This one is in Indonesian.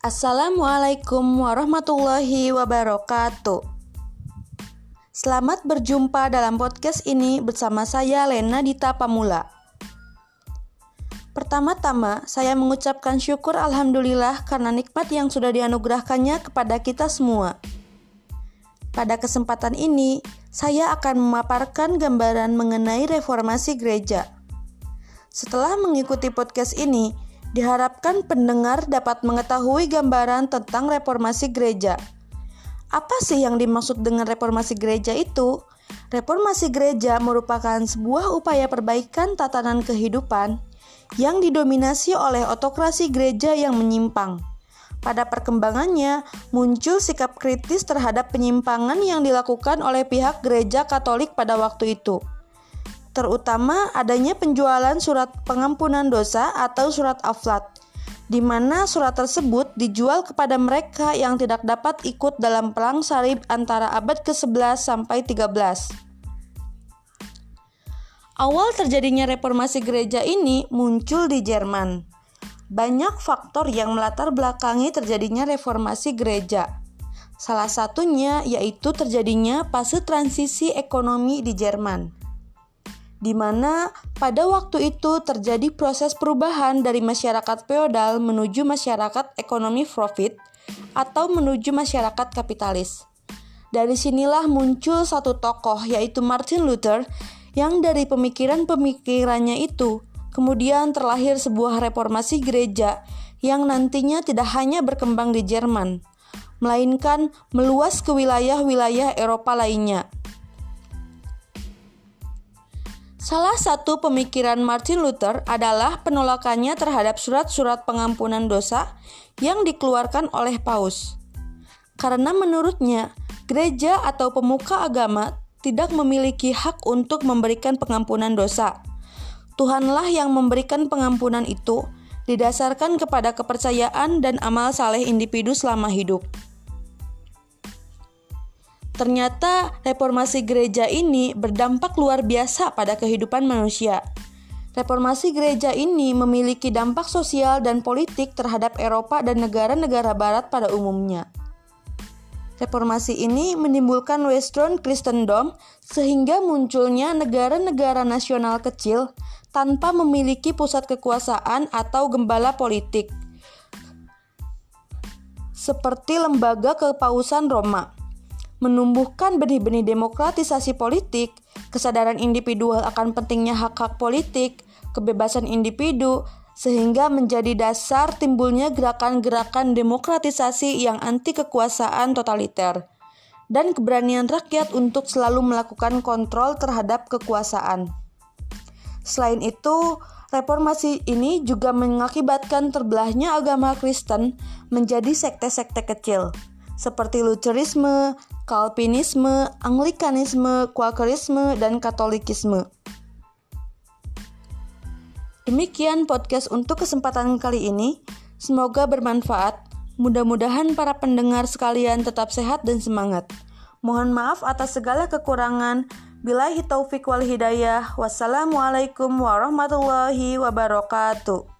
Assalamualaikum warahmatullahi wabarakatuh. Selamat berjumpa dalam podcast ini bersama saya Lena Dita Pamula. Pertama-tama, saya mengucapkan syukur alhamdulillah karena nikmat yang sudah dianugerahkannya kepada kita semua. Pada kesempatan ini, saya akan memaparkan gambaran mengenai reformasi gereja. Setelah mengikuti podcast ini, diharapkan pendengar dapat mengetahui gambaran tentang reformasi gereja. Apa sih yang dimaksud dengan reformasi gereja itu? Reformasi gereja merupakan sebuah upaya perbaikan tatanan kehidupan yang didominasi oleh otokrasi gereja yang menyimpang. Pada perkembangannya, muncul sikap kritis terhadap penyimpangan yang dilakukan oleh pihak gereja Katolik pada waktu itu. Terutama adanya penjualan surat pengampunan dosa atau surat aflat, di mana surat tersebut dijual kepada mereka yang tidak dapat ikut dalam perang salib antara abad ke-11 sampai 13. Awal terjadinya reformasi gereja ini muncul di Jerman. Banyak faktor yang melatar belakangi terjadinya reformasi gereja. Salah satunya yaitu terjadinya fase transisi ekonomi di Jerman, di mana pada waktu itu terjadi proses perubahan dari masyarakat feodal menuju masyarakat ekonomi profit atau menuju masyarakat kapitalis. Dari sinilah muncul satu tokoh yaitu Martin Luther yang dari pemikiran-pemikirannya itu Kemudian terlahir sebuah reformasi gereja yang nantinya tidak hanya berkembang di Jerman, melainkan meluas ke wilayah-wilayah Eropa lainnya. Salah satu pemikiran Martin Luther adalah penolakannya terhadap surat-surat pengampunan dosa yang dikeluarkan oleh Paus. Karena menurutnya, gereja atau pemuka agama tidak memiliki hak untuk memberikan pengampunan dosa Tuhanlah yang memberikan pengampunan itu didasarkan kepada kepercayaan dan amal saleh individu selama hidup. Ternyata reformasi gereja ini berdampak luar biasa pada kehidupan manusia. Reformasi gereja ini memiliki dampak sosial dan politik terhadap Eropa dan negara-negara barat pada umumnya. Reformasi ini menimbulkan Western Christendom sehingga munculnya negara-negara nasional kecil tanpa memiliki pusat kekuasaan atau gembala politik. Seperti lembaga kepausan Roma. Menumbuhkan benih-benih demokratisasi politik, kesadaran individual akan pentingnya hak-hak politik, kebebasan individu, sehingga menjadi dasar timbulnya gerakan-gerakan demokratisasi yang anti kekuasaan totaliter dan keberanian rakyat untuk selalu melakukan kontrol terhadap kekuasaan. Selain itu, reformasi ini juga mengakibatkan terbelahnya agama Kristen menjadi sekte-sekte kecil seperti Lutherisme, Calvinisme, Anglikanisme, Quakerisme, dan Katolikisme. Demikian podcast untuk kesempatan kali ini. Semoga bermanfaat. Mudah-mudahan para pendengar sekalian tetap sehat dan semangat. Mohon maaf atas segala kekurangan. Bilahi taufik wal hidayah. Wassalamualaikum warahmatullahi wabarakatuh.